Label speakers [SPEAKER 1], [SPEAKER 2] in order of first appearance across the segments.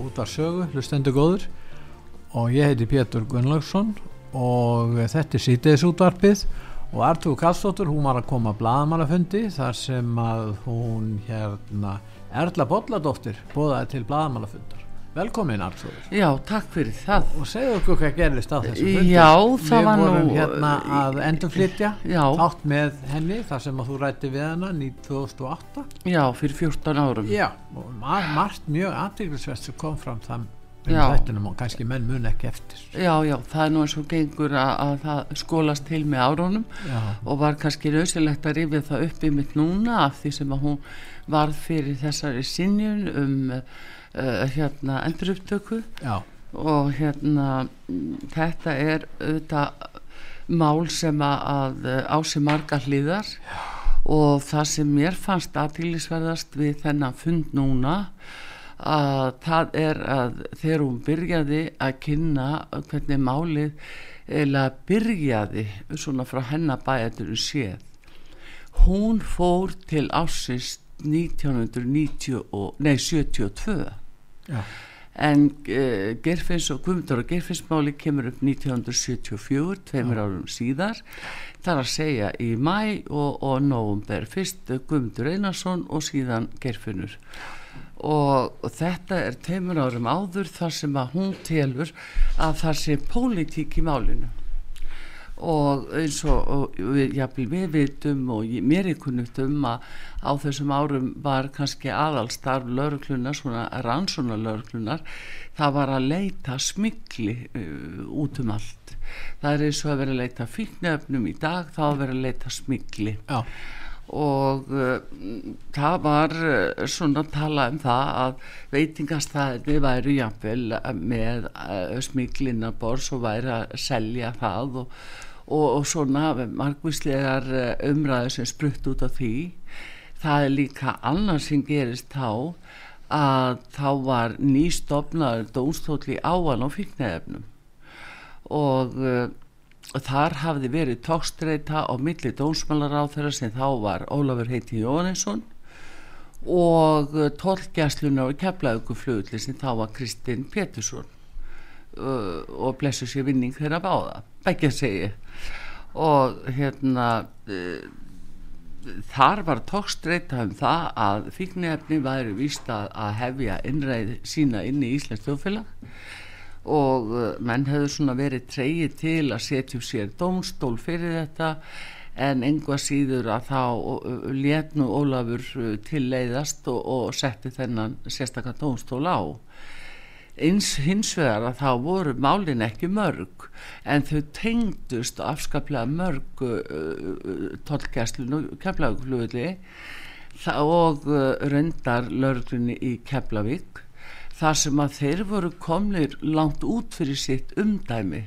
[SPEAKER 1] Hlusta á útvarsögu, hlustendur góður og ég heiti Pétur Gunnlaugsson og þetta er sítiðis útvarpið og Artúr Kallstóttur hún var að koma að bladamannafundi þar sem að hún hérna Erla Bolladóttir bóðaði til bladamannafundar Velkomin Artur
[SPEAKER 2] Já, takk fyrir það.
[SPEAKER 1] Og segðu okkur hvað gerist á þessu fundi.
[SPEAKER 2] Já, það var nú
[SPEAKER 1] Við vorum hérna að endurflytja átt með henni þar sem að þú rætti við hana 2008
[SPEAKER 2] Já, fyrir 14 árum.
[SPEAKER 1] Já, og margt mjög aðdeglisvest sem kom fram þann og kannski menn mun ekki eftir.
[SPEAKER 2] Já, já, það er nú eins og gengur að, að það skólast til með árónum já. og var kannski rausilegt að rifja það upp í mitt núna af því sem að hún var fyrir þessari sinjun um uh, hérna endurupptöku. Og hérna þetta er auðvitað mál sem að ási marga hlýðar og það sem mér fannst aðtílisverðast við þennan fund núna að það er að þegar hún byrjaði að kynna hvernig málið eða byrjaði svona frá hennabæðurum séð hún fór til ásist 1972 Já. en uh, Gerfins og Guðmundur og Gerfinsmáli kemur upp 1974 tveimur Já. árum síðar. Þar að segja í mæ og, og nógumber fyrst Guðmundur Einarsson og síðan Gerfinur og, og þetta er tveimur árum áður þar sem að hún telur að það sé pólitík í málinu og eins og, og við, jafnvel, við vitum og ég, mér er kunnugt um að á þessum árum var kannski aðalstarf lauruklunar, svona rannsóna lauruklunar, það var að leita smikli uh, út um allt. Það er eins og að vera að leita fíknefnum í dag, þá að vera að leita smikli Já. Og uh, það var uh, svona að tala um það að veitingastæðinni væri jáfnvel með uh, smiklinabors og væri að selja það og og, og svona margvíslegar eh, umræður sem sprutt út af því. Það er líka annars sem gerist þá að þá var nýstofnaður dónstóli áan og fíknæðefnum og uh, þar hafði verið tókstreita á milli dónsmálar á þeirra sem þá var Ólafur heiti Jónesson og uh, tólkjæslunar og keflauguflugli sem þá var Kristinn Pétursson uh, og blessu sér vinning þeirra báða begge segi og hérna uh, þar var tókstreita um það að fíknefni væri vist að, að hefja innræð sína inn í Íslands þjóðfélag. Og uh, menn hefur svona verið treyið til að setja sér dómstól fyrir þetta en engva síður að þá létnu Ólafur til leiðast og, og setti þennan sérstaklega dómstól á eins hins vegar að þá voru málin ekki mörg en þau tengdust afskaplega mörg uh, uh tólkjæslun og keflagflugli og uh, reyndar lörglunni í Keflavík þar sem að þeir voru komnir langt út fyrir sitt umdæmi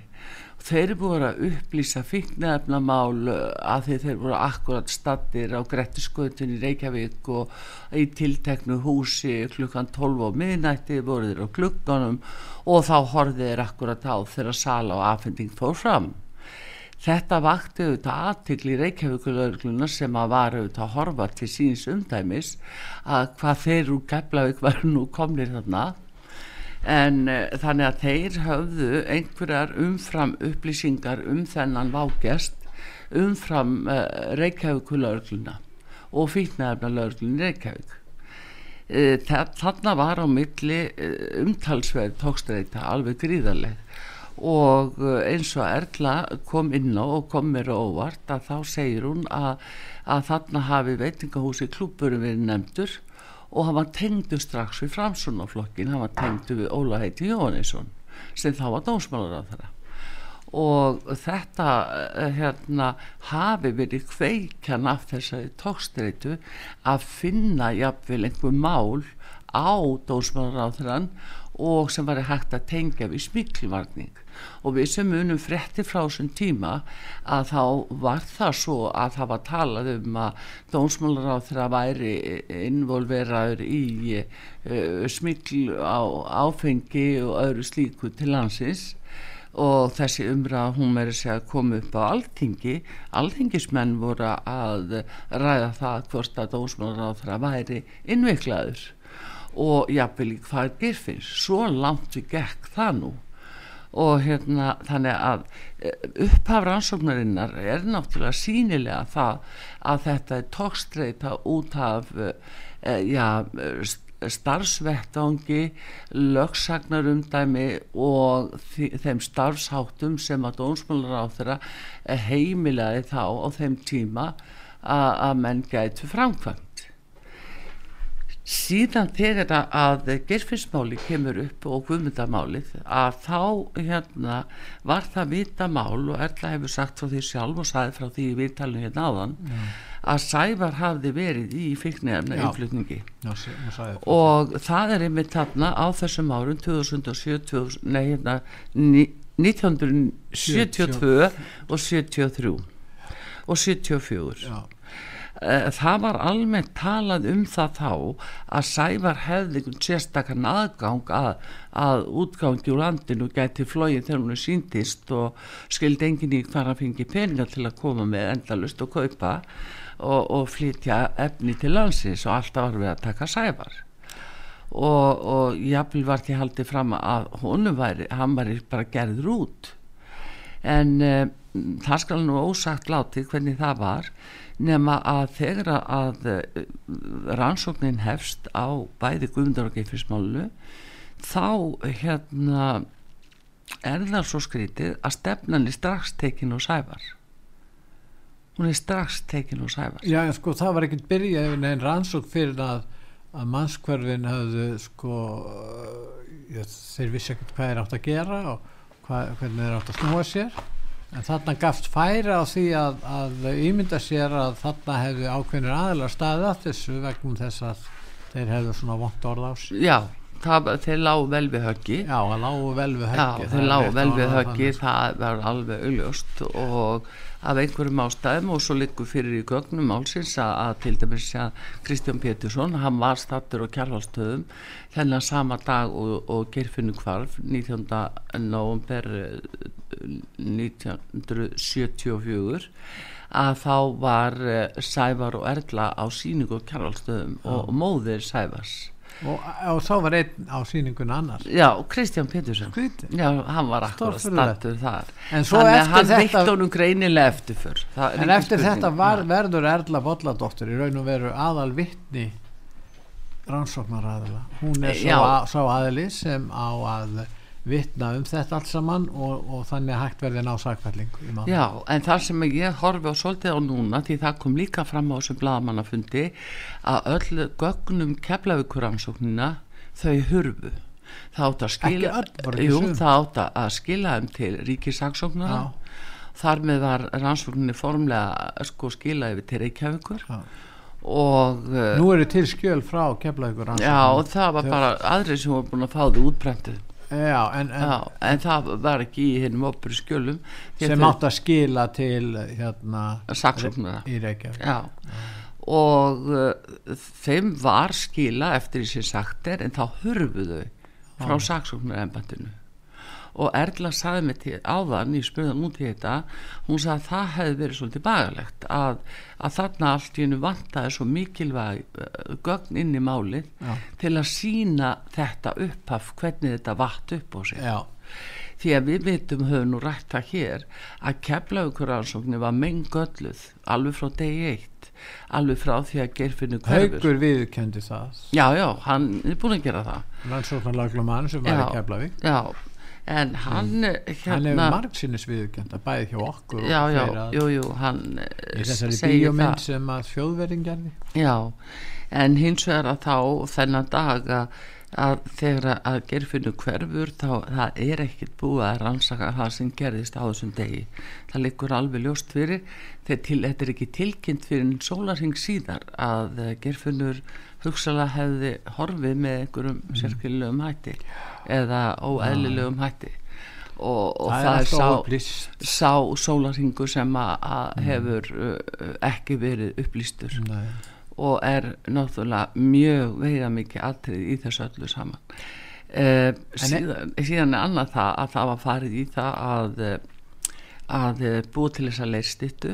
[SPEAKER 2] þeir búin að upplýsa fíknefnamál uh, að þeir, þeir voru akkurat stattir á Grettiskötun í Reykjavík og í tilteknu húsi klukkan 12 á miðnætti voru þeir á klukkanum og þá horfið þeir akkurat á þeirra sala og afhending fór fram. Þetta vakti auðvitað aðtikli Reykjavíkulaugluna sem að var auðvitað að horfa til síns umdæmis að hvað þeir úr Keflavík var nú komnir þarna en uh, þannig að þeir höfðu einhverjar umfram upplýsingar um þennan vágest umfram uh, Reykjavíkulaugluna og fítnaðarna lauglun Reykjavík. Uh, þarna var á milli umtalsverð tókstreita alveg gríðarlega og eh, eins og Erla kom inn á og kom mér óvart að þá segir hún að, að þarna hafi veitingahúsi klúburum verið nefndur og hann var tengdu strax við framsunaflokkin, hann var tengdu við Óla Heiti Jóhannesson sem þá var dómsmálar á þeirra og þetta eh, hérna hafi verið kveikjan af þessari tókstreitu að finna jafnvel einhver mál á dómsmálar á þeirran og sem var hægt að tengja við smiklvarning og við sem unum frétti frá þessum tíma að þá var það svo að það var talað um að dónsmálar á þeirra væri involveraður í uh, smikl á áfengi og öðru slíku til landsins. Og þessi umræð hún meiri segja að koma upp á alltingi alltingismenn voru að ræða það hvort að dónsmálar á þeirra væri innveiklaður og jáfnvel í hvað gerfins svo langt við gekk það nú. Og hérna þannig að eh, upphaf rannsóknarinnar er náttúrulega sínilega það að þetta er tókstreita út af e, já, starfsvettangi lögsagnarumdæmi og þeim starfsháttum sem að dónsmálar á þeirra heimilaði þá á þeim tíma að menn gætu framkvæmt síðan þegar að gerfinsmáli kemur upp og guðmyndamálið að þá hérna var það vita mál og Erla hefur sagt frá því sjálf og sagði frá því í viðtalinu hérna áðan já. að Sævar hafði verið í fyrknefna yflutningi og það er einmitt þarna á þessum árum 2007 nei hérna 1972 og 73 og 74 já það var almennt talað um það þá að Sævar hefði sérstakann aðgang að, að útgangi úr landinu gæti flóið þegar hún er síndist og skildi enginn í hvað hann fengi peninga til að koma með endalust og kaupa og, og flytja efni til landsins og alltaf var við að taka Sævar. Og, og jáfnvel var ekki haldið fram að honum væri, hann væri bara gerður út. En um, það skal nú ósagt látið hvernig það var nema að þegar að eh, rannsóknin hefst á bæði guðmundar og geifismálu þá hérna er það svo skrítið að stefnan er strax tekin og sæfar hún er strax tekin og sæfar
[SPEAKER 1] Já, sko, það var ekkert byrjað en rannsók fyrir að, að mannskverfin hafðu sko já, þeir vissi ekkert hvað er átt að gera og hvað, hvernig þeir átt að snúa sér En þarna gafst færa á því að, að ímynda sér að þarna hefði ákveðinir aðlar staðið að þessu vegum þess að þeir hefðu svona vond orð á sig.
[SPEAKER 2] Já, það, þeir lágu vel við höggi.
[SPEAKER 1] Já, það lágu vel við höggi.
[SPEAKER 2] Já, þeir lágu vel við höggi, það var alveg augljóst og af einhverjum ástæðum og svo likur fyrir í gögnum álsins að, að til dæmis að Kristján Pétursson, hann var stattur á kjærvalstöðum þennan sama dag og, og gerfinnu kvarf 19. november 1974 að þá var eh, Sævar og Erla á síningu á kjærvalstöðum og móðir Sævars
[SPEAKER 1] og, og þá var einn á síningun annars
[SPEAKER 2] já, Kristján Pettersson já, hann var akkur að startu þar.
[SPEAKER 1] Þannig að
[SPEAKER 2] hann veitt honum greinilega eftir fyrr
[SPEAKER 1] en eftir þetta var, verður Erla Bolladóttir í raun og veru aðal vittni rannsóknar aðala hún er svo, að, svo aðali sem á að vittna um þetta allt saman og, og þannig hægt verði ná sakfælling
[SPEAKER 2] Já, en það sem ég horfi á svolítið á núna því það kom líka fram á þessum bladamannafundi að öll gögnum keflavíkuransóknina þau hurfu. Það átt að skila jú, það átt að skila þeim til ríkisaksóknara þar með var rannsókninni formlega sko skila yfir til Reykjavíkur. Já. Og
[SPEAKER 1] nú eru til skjöl frá keflavíkur
[SPEAKER 2] já og það var bara aðrið sem voru búin að fá þið útbrendið
[SPEAKER 1] Já, en, en,
[SPEAKER 2] Já, en það var ekki í hinnum opur skjölum.
[SPEAKER 1] Sem átt að skila til hérna í Reykjavík.
[SPEAKER 2] Já, og uh, þeim var skila eftir því sem sagt er en þá hurfuðu frá saksóknara embandinu og Erla saði mig til áðan í spurðan út í þetta hún sagði að það hefði verið svolítið bagalegt að, að þarna allt í hennu vantaði svo mikilvæg uh, gögn inn í málið
[SPEAKER 1] Já.
[SPEAKER 2] til að sína þetta upphaf hvernig þetta vatt upp á sig.
[SPEAKER 1] Já,
[SPEAKER 2] því að við vitum höfum nú rætt það hér að keflaugur var mengölluð alveg frá degi eitt alveg frá því að gerfinu hverfur.
[SPEAKER 1] Haugur viðkendi það.
[SPEAKER 2] Já já, hann er búin að gera það.
[SPEAKER 1] Rannsóknarlaglum mann sem var í Keflavík.
[SPEAKER 2] já, en hann
[SPEAKER 1] hann hefur
[SPEAKER 2] hérna
[SPEAKER 1] margsinnis viðkenda bæði hjá okkur
[SPEAKER 2] já já, jú jú hann eh,
[SPEAKER 1] þessari bíómynd sem að þjóðverðin gerði.
[SPEAKER 2] Já, en hins vegar að þá þennan dag að, að þegar að gerfinu hverfur þá það er ekkert búið að rannsaka það sem gerðist á þessum degi. Það liggur alveg ljóst fyrir. Þegar til, þetta er ekki tilkynnt fyrir en sólarhing síðar að gerfinur hugsalega hefði horfið með einhverjum mm. sérkjölulegum hætti eða óeðlilegum hætti. Og, og
[SPEAKER 1] það,
[SPEAKER 2] það,
[SPEAKER 1] er
[SPEAKER 2] sá, sá sólarhingu sem að, að hefur uh, ekki verið upplýstur.
[SPEAKER 1] Nei.
[SPEAKER 2] Og er náttúrulega mjög veiða mikið atrið í þessu öllu saman. Uh, síðan, síðan er annað það að það var farið í það að eh, að eh, búa til þess að leirstittu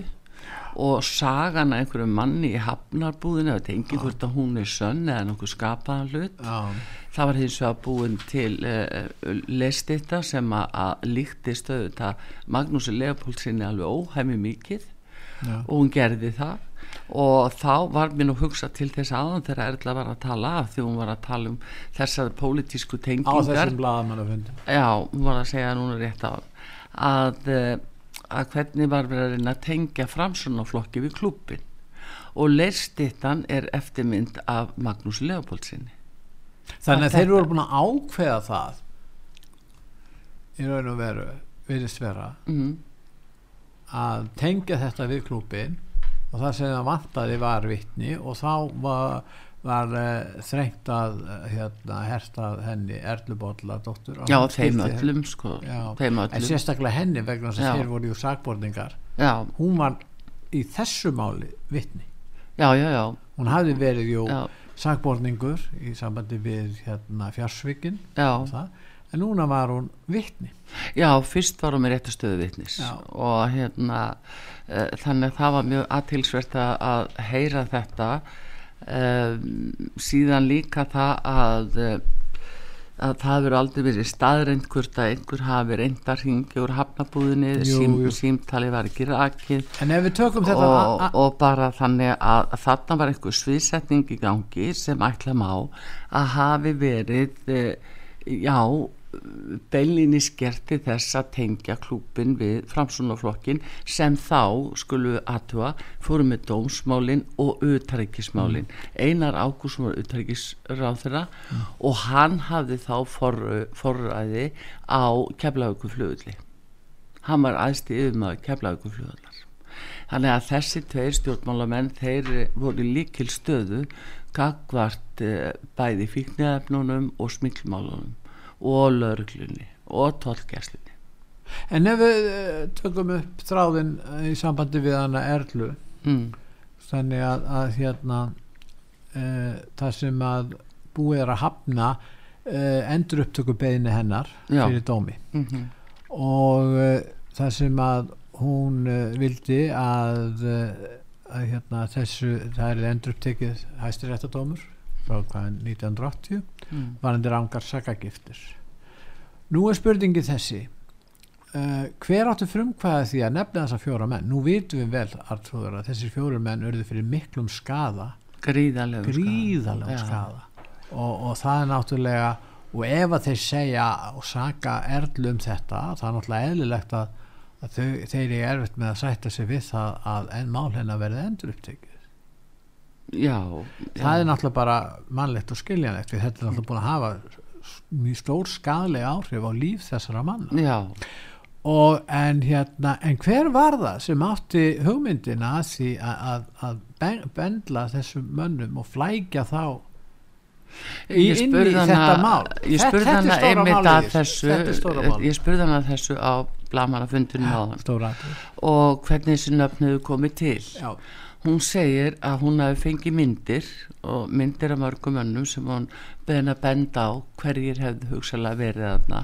[SPEAKER 2] og sagan að einhverju manni í hafnarbúðinu þetta er engin hvort að hún er sönn eða nokkuð skapaðan hlut.
[SPEAKER 1] Já,
[SPEAKER 2] það var hins vegar búin til uh, leistitta sem að, líkti stöðu þetta Magnúsi Leopold sinni alveg óhæmi mikið
[SPEAKER 1] já,
[SPEAKER 2] og hún gerði það og þá var mér nú hugsa til þess aðan þegar Erla var að tala af því hún var að tala um þessar pólitísku
[SPEAKER 1] á
[SPEAKER 2] tengingar
[SPEAKER 1] þessum blaðamannafundi
[SPEAKER 2] já, hún var að segja núna rétt á að, eh, að hvernig var verið að reyna að tengja framsunaflokki við klúpin og leirstittan er eftirmynd af Magnús Leopold sinni
[SPEAKER 1] þannig að
[SPEAKER 2] Þetta-
[SPEAKER 1] þeir voru búin að ákveða það í raun og veru virðist vera
[SPEAKER 2] mm.
[SPEAKER 1] að tengja þetta við klúbin og það sem það vantaði var vittni og þá var, var uh, þrengt að uh, hérna, hertað henni Erlubólla dóttur
[SPEAKER 2] já, þeim öllum sko.
[SPEAKER 1] Já,
[SPEAKER 2] þeim
[SPEAKER 1] en
[SPEAKER 2] öllum.
[SPEAKER 1] sérstaklega henni vegna þess að þeir voru jú sakborningar.
[SPEAKER 2] Já,
[SPEAKER 1] hún var í þessu máli vittni
[SPEAKER 2] já, já, já,
[SPEAKER 1] hún hafði verið jú sakborningur í sambandi við hérna, fjarsvikin
[SPEAKER 2] já.
[SPEAKER 1] En núna var hún vittni
[SPEAKER 2] Já, fyrst var hún með réttastöðu vitnis
[SPEAKER 1] Já.
[SPEAKER 2] og hérna uh, þannig að það var mjög aðtilsvert að, heyra þetta. Uh, síðan líka það að uh, að það verður aldrei verið staðreind hvort að einhver hafi reynd að ringi úr hafnabúðinni, sím, símtali var ekki rakið. Og,
[SPEAKER 1] a-
[SPEAKER 2] og bara þannig að, þarna var einhver sviðsetning í gangi sem ætla má að hafi verið eh, já beilinni skerti þess að tengja klúpin við framsunaflokkin sem þá skulu aðtúa fóru með dómsmálin og utarrikismálin Einar Ágússon var utarrikisráð þeirra og hann hafði þá for, forræði á keflauguflugulli hann var aðst í yfirmaður keflauguflugullar þannig að þessi tveir stjórnmálamenn þeir voru í líkil stöðu gagvart eh, bæði fíknæðafnunum og smiklmálunum og lauruglunni og tollgæslunni
[SPEAKER 1] en ef við eh, tökum upp þráðin eh, í sambandi við hana Erlu
[SPEAKER 2] mm.
[SPEAKER 1] þannig að, að hérna uh, það sem að búið er að hafna uh, endur upptöku beðinu hennar
[SPEAKER 2] Já.
[SPEAKER 1] fyrir dómi
[SPEAKER 2] Mm
[SPEAKER 1] og uh, það sem að hún vildi að, að hérna, þessu það er endur upptekið hæstiréttadómur frá hvaðan 1980
[SPEAKER 2] mm.
[SPEAKER 1] varandi rangar sakagiftir nú er spurningi þessi uh, hver áttu frumkvæða því að nefna þessa fjóra menn? Nú vitum við vel Artrúður að þessir fjóru menn urðu fyrir miklum skada
[SPEAKER 2] gríðarlega
[SPEAKER 1] gríðalega skada og, og það er náttúrulega og ef að þeir segja og saka erlu um þetta það er náttúrulega eðlilegt að, að þau, þeir eru erfitt með að sætta sig við það að enn mál hennar verði endur upptekið
[SPEAKER 2] já,
[SPEAKER 1] það er náttúrulega bara mannlegt og skiljanlegt við þetta er náttúrulega búin að hafa mjög stór skadlega áhrif á líf þessara manna.
[SPEAKER 2] Já,
[SPEAKER 1] og en hérna en hver var það sem átti hugmyndina að því að, að, að ben- bendla þessum mönnum og flækja þá í þetta mál?
[SPEAKER 2] ég spurði hana einmitt að
[SPEAKER 1] þessu.
[SPEAKER 2] ég spurði hana þessu á
[SPEAKER 1] stóra atriði.
[SPEAKER 2] og hvernig þessi nöfn hefur komið til.
[SPEAKER 1] Já,
[SPEAKER 2] hún segir að hún hafi fengið myndir og myndir af mörgum önnum sem hún beðin að benda á hverjir hefðu hugsalega verið þarna.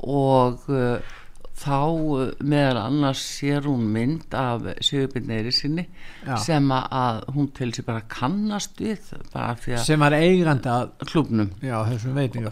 [SPEAKER 2] Og uh, þá uh, meðal annars sér hún mynd af Sigurbyrn sinni
[SPEAKER 1] Já.
[SPEAKER 2] sem að hún til sig bara kannast við bara
[SPEAKER 1] sem var eigandi að
[SPEAKER 2] klubnum
[SPEAKER 1] já,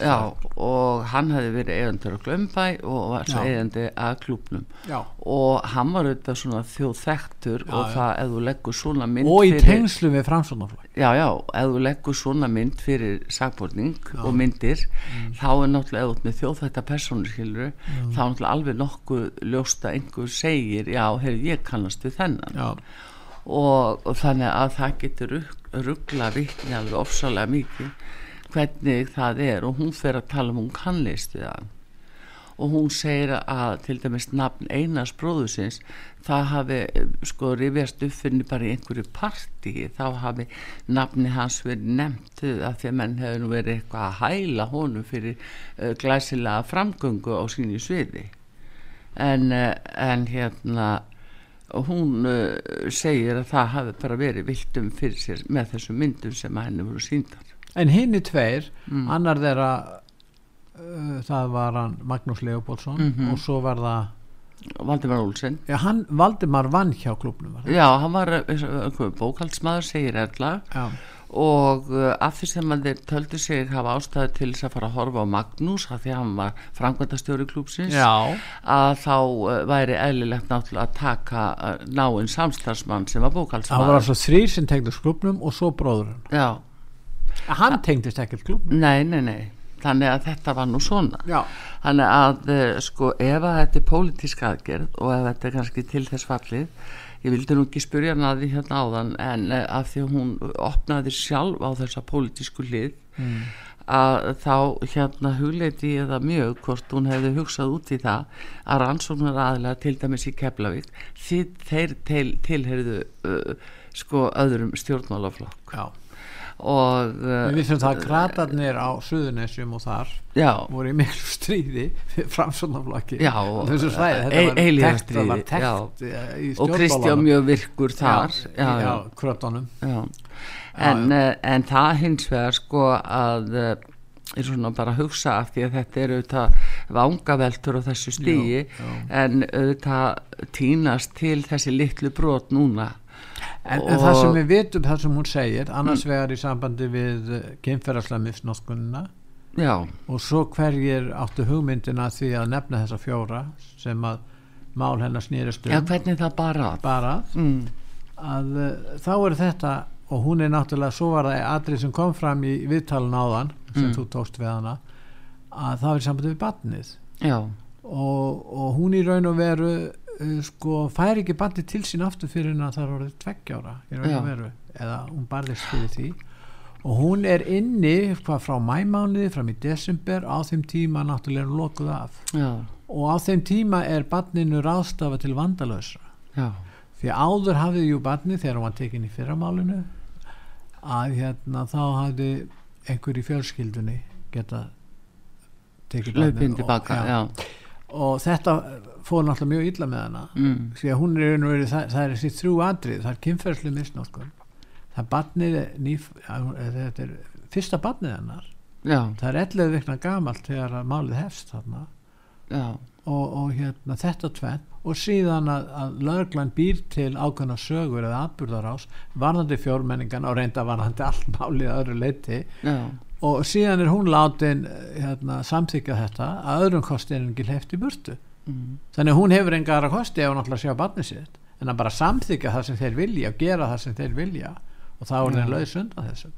[SPEAKER 2] Já, og hann hefði verið eigendur á Glömbæ og var eigandi að klúbnum
[SPEAKER 1] Já.
[SPEAKER 2] og hann var auðvitað svona þjóðþektur og það ef þú leggur svona mynd
[SPEAKER 1] og í
[SPEAKER 2] fyrir,
[SPEAKER 1] tengslu við framsóknarflokk.
[SPEAKER 2] Já, já, ef þú leggur svona mynd fyrir sakborning og myndir
[SPEAKER 1] Mm.
[SPEAKER 2] þá er náttúrulega eða út með þjóðþekta persónur skilur þá er náttúrulega alveg nokkuð ljóst að einhver segir, já, heyrðu, ég kannast við þennan. Og, og þannig að það getur ruggla vittni alveg ofsalega mikið hvernig það er. Og hún fer að tala um hún kannlist við hann. Og hún segir að til dæmis nafn Einars bróðusins það hafi sko rifjast uppfinni bara í einhverju parti þá hafi nafni hans verið nefnt að því að menn hefur nú verið eitthvað að hæla honum fyrir uh, glæsilega framgöngu á sínu sviði en, uh, en hérna hún uh, segir að það hafi bara verið viltum fyrir sér með þessum myndum sem henni voru síndar
[SPEAKER 1] en hinn í tveir
[SPEAKER 2] Mm.
[SPEAKER 1] annar þeirra uh, það var hann Magnús Leopoldsson
[SPEAKER 2] Mhm.
[SPEAKER 1] og svo var það
[SPEAKER 2] Valdimar Olsen.
[SPEAKER 1] Já, hann, Valdimar vann hjá klubnum
[SPEAKER 2] já, hann var bókaldsmaður segir Erla.
[SPEAKER 1] Já,
[SPEAKER 2] og uh, af því sem að þeir töldu sig hafa ástæðu til þess að fara að horfa á Magnús af því að hann var frangvandastjóri klúpsins að þá uh, væri eðlilegt náttúrulega að taka uh, náinn samstarfsmann sem var
[SPEAKER 1] það var altså þrýr sem tengdist klubnum og svo bróðurinn.
[SPEAKER 2] Já,
[SPEAKER 1] hann tengdist ekkert klubnum
[SPEAKER 2] nei, nei, nei. Þannig að þetta var nú svona.
[SPEAKER 1] Já,
[SPEAKER 2] þannig að sko ef að þetta er pólitísk aðgerð og ef þetta er kannski til þess fallið ég vildi nú ekki spyrja hana að því hérna áðan en uh, af því að hún opnaði sjálf á þessa pólitísku hlið
[SPEAKER 1] mm.
[SPEAKER 2] að þá hérna hugleiti ég það mjög hvort hún hefði hugsað út í það að rannsóknar aðlega til dæmis í Keflavík því þeir til, tilherðu uh, sko öðrum stjórnmálaflokk
[SPEAKER 1] já.
[SPEAKER 2] Og
[SPEAKER 1] við vissum það að kratarnir á Suðunessjum og þar
[SPEAKER 2] já,
[SPEAKER 1] voru í miklu stríði framsóknarflokki
[SPEAKER 2] Já,
[SPEAKER 1] þessu svæði,
[SPEAKER 2] e-
[SPEAKER 1] þetta var
[SPEAKER 2] eilífa
[SPEAKER 1] tekt, það var tekt eh, í
[SPEAKER 2] og Kristján mjög virkur þar.
[SPEAKER 1] Já,
[SPEAKER 2] já,
[SPEAKER 1] já,
[SPEAKER 2] já,
[SPEAKER 1] krötunum
[SPEAKER 2] já. En, uh, en það hins vegar sko að er svona bara að hugsa af því að þetta er auðvitað vangaveltur á þessu stígi
[SPEAKER 1] Já, já.
[SPEAKER 2] en auðvitað týnast til þessi litlu brot núna
[SPEAKER 1] en, en það sem við vitum, það sem hún segir annars vegar í sambandi við kynferðarslæmisnótkunna
[SPEAKER 2] já,
[SPEAKER 1] og svo hverjir áttu hugmyndina því að nefna þessa fjóra sem að mál hennar snýrist um.
[SPEAKER 2] Já hvernig það bara
[SPEAKER 1] bara
[SPEAKER 2] mm,
[SPEAKER 1] að uh, þá er þetta og hún er náttúrulega, svo var það atrið sem kom fram í viðtalun áðan sem
[SPEAKER 2] Mm.
[SPEAKER 1] þú tókst við hana að það er sambandi við barnið.
[SPEAKER 2] Já,
[SPEAKER 1] og, og hún í raun og veru sko fær ekki barnið til sín aftur fyrir það er orðið tveggjára eða hún barðist fyrir því. Og hún er inni hvað frá mæmániði fram í desember á þeim tíma náttúrulega er hún lokuð af.
[SPEAKER 2] Já,
[SPEAKER 1] og á þeim tíma er barninu ráðstafa til vandalösa
[SPEAKER 2] já.
[SPEAKER 1] Því áður hafði jú barni þegar hún var tekin í fyrramálinu að hérna þá hafði einhver í fjölskyldunni geta tekið
[SPEAKER 2] hlaupin
[SPEAKER 1] og-
[SPEAKER 2] tilbaka,
[SPEAKER 1] já. Og þetta fór náttúrulega mjög illa með hana.
[SPEAKER 2] Mm,
[SPEAKER 1] því að hún er, veru- það, það er þessi þrjú atrið það er kynferðslu misnótkun það er barnið nýf, þetta er fyrsta barnið hennar.
[SPEAKER 2] Já,
[SPEAKER 1] það er 11 vikna gamalt þegar málið hefst þarna. Og, og hérna þetta tvenn og síðan að, að löglan býr til ákveðna sögur eða atburðarás varðandi fjórmenningan og reynda varðandi allt málið að öðru leiti
[SPEAKER 2] já,
[SPEAKER 1] og síðan er hún látin eh, hérna, samþykja þetta að öðrum kosti er ekki hleyft í burtu.
[SPEAKER 2] Mm,
[SPEAKER 1] þannig að hún hefur enga aðra kosti ef hún ætlar að sjá barnið sitt en að bara samþykja það sem þeir vilja og gera það sem þeir vilja. Og þá er
[SPEAKER 2] Já.
[SPEAKER 1] þeir laus undan þessu.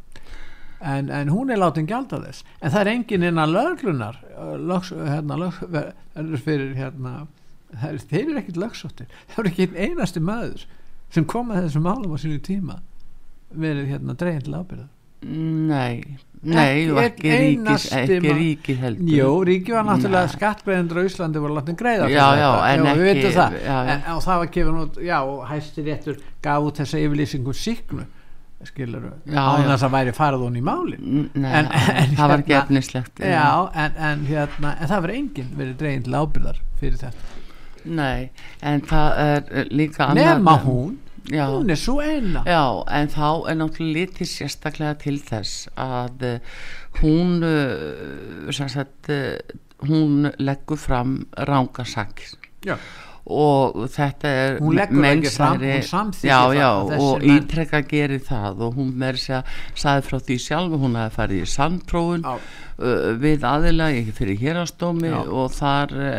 [SPEAKER 1] En, en hún er látin gjalda þess. En það er engin innan löglunar lögs, hérna, lög, verður fyrir hérna er, þeir eru ekkit lögsóttir. Það er ekki einasti maður sem kom að þessum málum á sínu tíma verið hérna dregin til ábyrða
[SPEAKER 2] nei nei,
[SPEAKER 1] Ekki
[SPEAKER 2] ekki ríkis ekki ríkið heldur.
[SPEAKER 1] Jó, ríki var náttúrulega
[SPEAKER 2] Nei.
[SPEAKER 1] skattgreðendur á Íslandi voru látin greiða
[SPEAKER 2] Já, já, en
[SPEAKER 1] við
[SPEAKER 2] ekki-
[SPEAKER 1] það.
[SPEAKER 2] já, já.
[SPEAKER 1] En, og það var gefin út, já, og hæsti réttur gaf út þessa yfirlýsingu síknu skilur
[SPEAKER 2] Já,
[SPEAKER 1] á
[SPEAKER 2] já.
[SPEAKER 1] þess að væri farið hún í máli
[SPEAKER 2] Nei,
[SPEAKER 1] En- en
[SPEAKER 2] það var ekki
[SPEAKER 1] hérna- já, en, en hérna en það verið enginn verið dregin til ábyrðar fyrir þetta.
[SPEAKER 2] Nei, en það er eh, líka
[SPEAKER 1] nema hún,
[SPEAKER 2] já,
[SPEAKER 1] hún er svo eina.
[SPEAKER 2] Já, en þá er náttúrulega litið sérstaklega til þess að uh, hún uh, sagt uh, hún leggur fram rángasakir
[SPEAKER 1] já,
[SPEAKER 2] og þetta er
[SPEAKER 1] þessir
[SPEAKER 2] og ítrekka gerir það og hún með þess að sagði frá því sjálf hún hafi farið í sandprófun uh, við aðila í- fyrir hérastómi
[SPEAKER 1] Já.
[SPEAKER 2] og þar uh,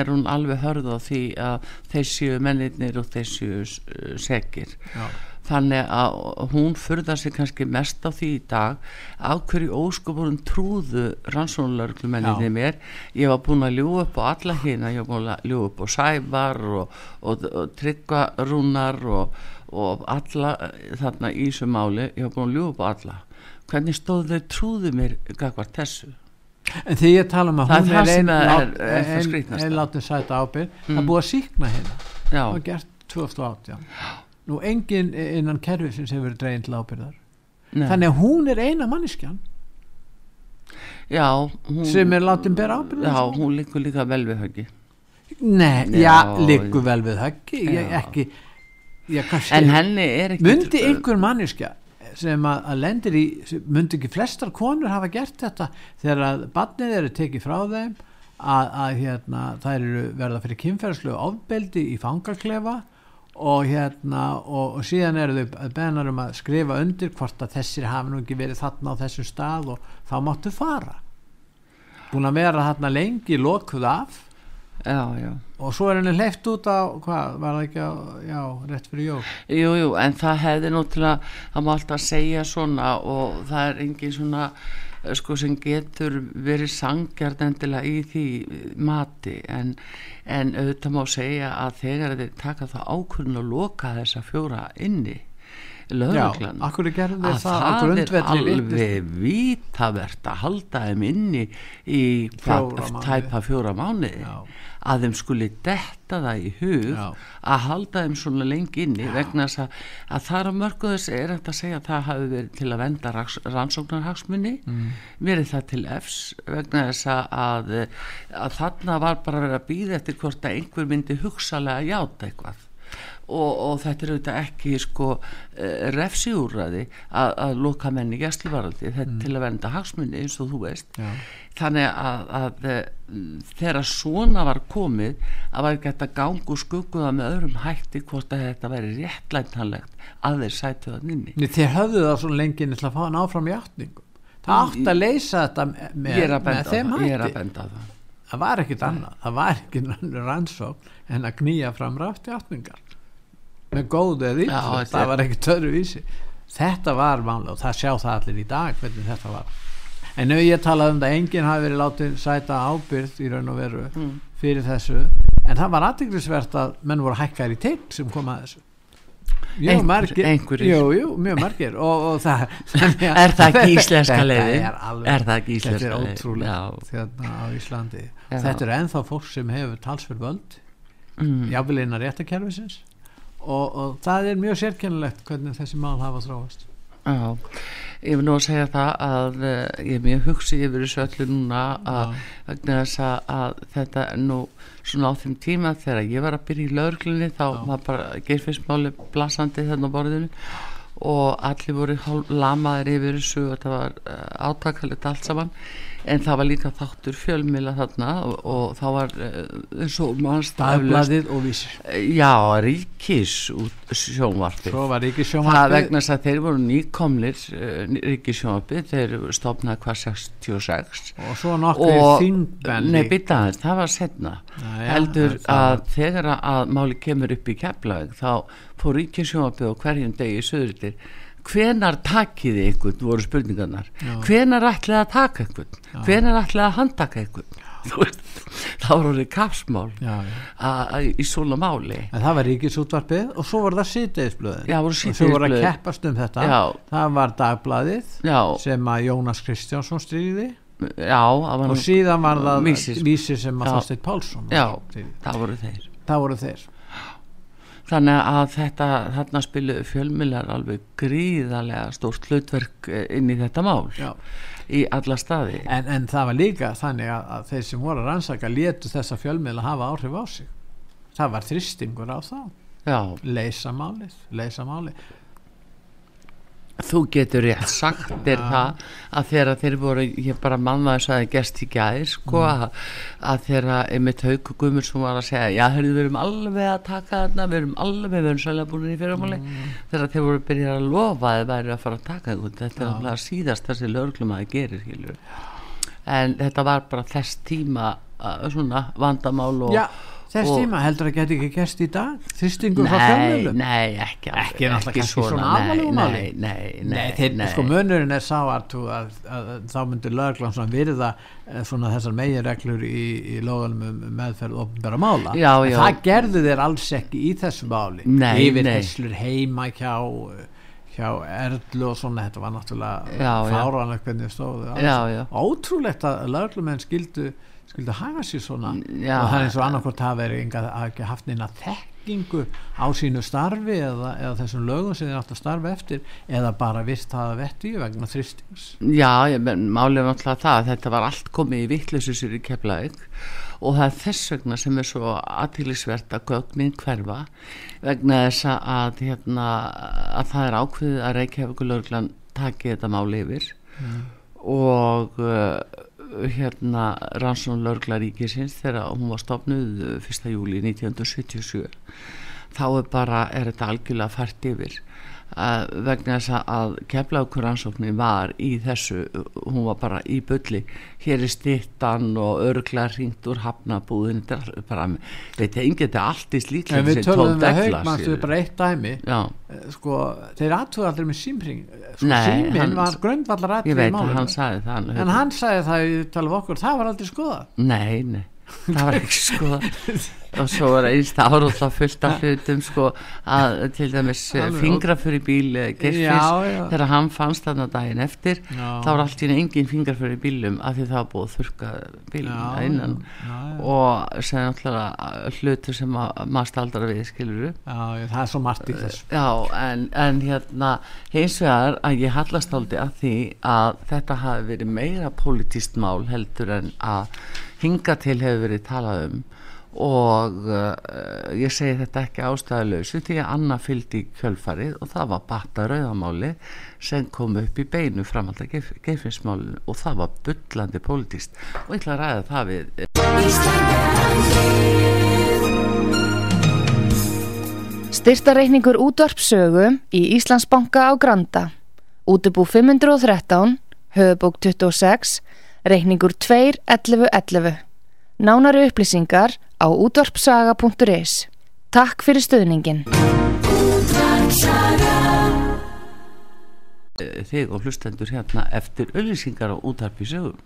[SPEAKER 2] er hún alveg hörð á því að þessu mennirnir og þessu uh, segir
[SPEAKER 1] já,
[SPEAKER 2] þannig að hún furðar sig kannski mest á því í dag á hverju óskopurum trúðu rannsónulörglumenninni
[SPEAKER 1] Já.
[SPEAKER 2] mér ég var búin að ljúga upp á alla hérna ég var búin að ljúga upp á Sævar og, og, og Tryggva Rúnar og, og alla eh, þarna í þessu máli ég var búin að ljúga upp á alla. Hvernig stóðu þau trúðu mér gagvart þessu?
[SPEAKER 1] En því ég tala um að
[SPEAKER 2] Það
[SPEAKER 1] hún
[SPEAKER 2] það
[SPEAKER 1] er
[SPEAKER 2] sem
[SPEAKER 1] ein,
[SPEAKER 2] það
[SPEAKER 1] ein, ein látið sæta ábyrð það
[SPEAKER 2] Mm.
[SPEAKER 1] er búið að síkna hérna
[SPEAKER 2] já,
[SPEAKER 1] það var gert 2018 nú enginn innan kerfisins hefur verið dregin til ábyrðar
[SPEAKER 2] nei.
[SPEAKER 1] þannig að hún er eina manniskjan
[SPEAKER 2] já, hún,
[SPEAKER 1] sem er látið bera ábyrð
[SPEAKER 2] já, hún líkur líka vel við höggi
[SPEAKER 1] Nei,
[SPEAKER 2] Já,
[SPEAKER 1] já, liggur vel við höggi ég ekki ég kannski,
[SPEAKER 2] en henni er ekki
[SPEAKER 1] myndi einhver manniska sem að, að lendir í myndi ekki flestar konur hafa gert þetta þegar að barnið eru tekið frá þeim að, að hérna þær eru verða fyrir kynferðslu ofbeldi í fangaklefa og hérna og, og síðan eru þau benar um að skrifa undir hvort að þessir hafi nú ekki verið þarna á þessum stað og þá máttu fara. Búin að vera þarna lengi lokuð af.
[SPEAKER 2] Já, já.
[SPEAKER 1] Og svo er henni hleyft út á hvað, var það ekki á, já, rétt fyrir jól?
[SPEAKER 2] Jú, jú, en það hefði nú til að það má alltaf segja svona og það er engin svona sko sem getur verið sangjart endilega í því eh, mati. En, en auðvitað má segja að þegar þeir taka það ákvörðun að loka þessa fjóra inni lögreglan að
[SPEAKER 1] það
[SPEAKER 2] er alveg vítavert að halda þeim inni í
[SPEAKER 1] Fjóra
[SPEAKER 2] tæpa fjóra mánuði
[SPEAKER 1] Já.
[SPEAKER 2] að þeim skuli detta það í hug
[SPEAKER 1] Já.
[SPEAKER 2] að halda þeim svona lengi inni vegna þess að, að þar á mörgu þess er þetta að segja að það hafi verið til að venda rannsóknarhagsmunni mm. verið það til efs vegna þess að, að, að þarna var bara verið að býða eftir hvort að einhver myndi hugsalega játa eitthvað og, og þetta er auðvitað ekki sko uh, refsiúræði að, að loka menni gæsluvaraldi þetta er til að venda hagsmunni eins og þú veist.
[SPEAKER 1] Já.
[SPEAKER 2] þannig að, að eh, þegar svona var komið að var hægt að ganga úr skugguða með öðrum hætti hvort að þetta væri réttlætanlegt að þeir sætu það
[SPEAKER 1] Nei, þeir höfðu það svo lengi til að fá hann áfram í átningu það átt að leysa þetta með, með þeim
[SPEAKER 2] það, ég er að
[SPEAKER 1] hætti.
[SPEAKER 2] benda það.
[SPEAKER 1] Það var ekkit annað, það var ekki rannsókn en að knýja fram rátt í átningar með góðu eða
[SPEAKER 2] þetta
[SPEAKER 1] það
[SPEAKER 2] er-
[SPEAKER 1] var ekki töru vísi þetta var mánlega og það sjá það allir í dag hvernig þetta var en ef ég talaði um það enginn hafi verið látið sæta ábyrð í raun og veru
[SPEAKER 2] Mm.
[SPEAKER 1] fyrir þessu en það var aðtiklisvert að menn voru hækkar í tegn sem kom að þessu
[SPEAKER 2] Einhver-
[SPEAKER 1] margir, jú, jú, mjög margir og, og það
[SPEAKER 2] Er það ekki íslenska
[SPEAKER 1] Þetta
[SPEAKER 2] leiðin?
[SPEAKER 1] er alveg-
[SPEAKER 2] Er það ekki
[SPEAKER 1] þetta
[SPEAKER 2] íslenska
[SPEAKER 1] er
[SPEAKER 2] leiðin?
[SPEAKER 1] ótrúlegt þérna á Íslandi
[SPEAKER 2] Já.
[SPEAKER 1] þetta er ennþá fólk sem hefur talsverð völd
[SPEAKER 2] mm.
[SPEAKER 1] jáfnvel innan réttakerfisins og, og það er mjög sérkennilegt hvernig þessi mál hafa þróast.
[SPEAKER 2] Já, ég vil nú að segja það að uh, ég er mjög hugsi yfir þessu öllu núna að vegna þess að, þetta nú svona á þeim tíma þegar ég var að byrja í lögreglunni þá
[SPEAKER 1] Já.
[SPEAKER 2] var bara geirfinsmáli blasandi þarna á borðinu og allir voru hálf lamaðir yfir þessu og þetta var uh, átakalegt allt saman en það var líka þáttur fjölmila þarna og, og þá var uh, eins og mannst
[SPEAKER 1] dagbladið og vísir.
[SPEAKER 2] Já, ríkis
[SPEAKER 1] ekki
[SPEAKER 2] Það vegna þess að þeir voru nýkomlir uh, Ríkisjónvarpið, þeir stopnaði hvað 66
[SPEAKER 1] og svo nokkur
[SPEAKER 2] og
[SPEAKER 1] þingmenn
[SPEAKER 2] nei, aðeins, það var setna
[SPEAKER 1] Jæja,
[SPEAKER 2] heldur
[SPEAKER 1] það-
[SPEAKER 2] að þegar að máli kemur upp í keflaug þá fór Ríkisjónvarpið á hverjum degi í söðurlir hvenar takiði einhvern voru spurningarnar.
[SPEAKER 1] Já.
[SPEAKER 2] hvenar ætlaði að taka einhvern? Hvenar ætlaði að handtaka einhvern? Það voru orðið kapsmál
[SPEAKER 1] já, já.
[SPEAKER 2] í svona máli.
[SPEAKER 1] En það var ríkisútvarpið og svo var það síðdeisblöðin
[SPEAKER 2] Já, voru
[SPEAKER 1] og svo voru að keppast um þetta.
[SPEAKER 2] Já.
[SPEAKER 1] það var dagbladið
[SPEAKER 2] já,
[SPEAKER 1] sem að Jónas Kristjánsson stríði
[SPEAKER 2] já, það
[SPEAKER 1] og síðan var það
[SPEAKER 2] Vísir.
[SPEAKER 1] sem að
[SPEAKER 2] Já.
[SPEAKER 1] Þorsteinn Pálsson
[SPEAKER 2] Já, það voru þeir.
[SPEAKER 1] Það voru þeir
[SPEAKER 2] þannig að þetta þarna spilu fjölmjölar alveg gríðarlega stórt hlutverk eh, inn í þetta mál.
[SPEAKER 1] Já.
[SPEAKER 2] í alla staði.
[SPEAKER 1] En, en það var líka þannig að, að þeir sem voru að rannsaka létu þessa fjölmiðla hafa áhrif á sig. Það var þristingur á það.
[SPEAKER 2] Já,
[SPEAKER 1] leysa málið, leysa málið
[SPEAKER 2] þú getur rétt sagt þér það að þegar þeir voru, ég bara manna þess að það gerst í gæðir sko
[SPEAKER 1] Mm.
[SPEAKER 2] að, að þegar einmitt Hauk Gummur sem var að segja, já hörðu við erum alveg að taka þarna, við erum alveg við erum svolítið búin í fyrramáli
[SPEAKER 1] Mm.
[SPEAKER 2] þegar þeir voru byrjað að lofa að þeir væri að fara að taka þetta er
[SPEAKER 1] Já.
[SPEAKER 2] alveg síðast þessi löglum að það gerir skilur. en þetta var bara þess tíma svona vandamál og
[SPEAKER 1] Já, þess tíma heldur að geti ekki gerst í dag þristingur frá
[SPEAKER 2] Nei,
[SPEAKER 1] fjölmiðlum
[SPEAKER 2] nei, ekki alveg,
[SPEAKER 1] Ekki kannski svona alvarlegu
[SPEAKER 2] nei,
[SPEAKER 1] máli.
[SPEAKER 2] nei, nei, nei,
[SPEAKER 1] Nei, þeir, sko munurinn er sá að, að, að, að þá myndir löglan svona virða eh, svona þessar meginreglur í, í lögunum um meðferð og bara mála
[SPEAKER 2] Já, já.
[SPEAKER 1] það gerðu þeir alls ekki í þessu máli
[SPEAKER 2] Nei,
[SPEAKER 1] yfir
[SPEAKER 2] nei.
[SPEAKER 1] þesslur heima hjá hjá Erlu og svona þetta var náttúrulega fáranlegt hvernig stóðu
[SPEAKER 2] Já, já.
[SPEAKER 1] ótrúlegt að löglumenn skildu skildu hafa sér svona.
[SPEAKER 2] Já.
[SPEAKER 1] og það er og annarkort enga, hafa ekki haft neina þekkingu á sínu starfi eða, eða þessum lögum sem þeir átt að starfa eftir eða bara vist hafa vett í vegna þristings
[SPEAKER 2] Já, málið var náttúrulega það að þetta var allt komið í vittleysu sér í keflaug og það er þess vegna sem er svo aðtýrlisvert að gögnin hverfa vegna þess að, hérna, að það er ákveðið að Reykjavíkulörglan taki þetta mál yfir og uh, hérna rannsókn lörgla ríkisins þegar hún var stopnuð uh, 1. júli 1977 þá er bara, er þetta algjörlega fært yfir að vegna þess að keflaugur rannsóknin var í þessu hún var bara í bulli. Hér er stittan og örgla ringt úr hafnabúðin þetta er bara, veit ég, engið þetta allt í slíklega
[SPEAKER 1] en við tölum um það haugmannstu bara eitt dæmi.
[SPEAKER 2] Já,
[SPEAKER 1] Eh, sko, þeir aðtöðu allir með símring sko, síminn var
[SPEAKER 2] að sagði það
[SPEAKER 1] en hann sagði það í tala okkur það var aldrei skoða
[SPEAKER 2] Nei, nei, það var ekki sko og svo var einst ár og það fullt af hlutum sko að til dæmis
[SPEAKER 1] Alveg.
[SPEAKER 2] fingrafur í bíl eh,
[SPEAKER 1] já.
[SPEAKER 2] þegar hann fannst þarna daginn eftir
[SPEAKER 1] Já.
[SPEAKER 2] þá var allt í einu engin fingrafur í bílum af því það var búið að þurka bílum að innan
[SPEAKER 1] já, já.
[SPEAKER 2] og sem náttúrulega hlutur sem að, maður staldar við skilur
[SPEAKER 1] já, já, það er svo margt í þessu
[SPEAKER 2] en, en hérna hins vegar að ég hallast áldi að því að þetta hafi verið meira politist mál heldur en að hinga til hefur verið talað um og uh, ég segi þetta ekki ástæðalösu því að Anna fylgdi í kjölfarið og það var batta rauðamáli sem kom upp í beinu framhald að geifinsmálinu og það var bullandi politist og ég ætla að ræða það við
[SPEAKER 3] Styrtareikningur útvarpsögu í Íslandsbanka á Granda. Útubú 513, höfubók 26, reikningur 2.11.11. Nánari upplýsingar á útvarpsaga.is. Takk fyrir stöðningin.
[SPEAKER 2] þig og hlustendur hérna eftir auðlýsingar á útarpi sögum.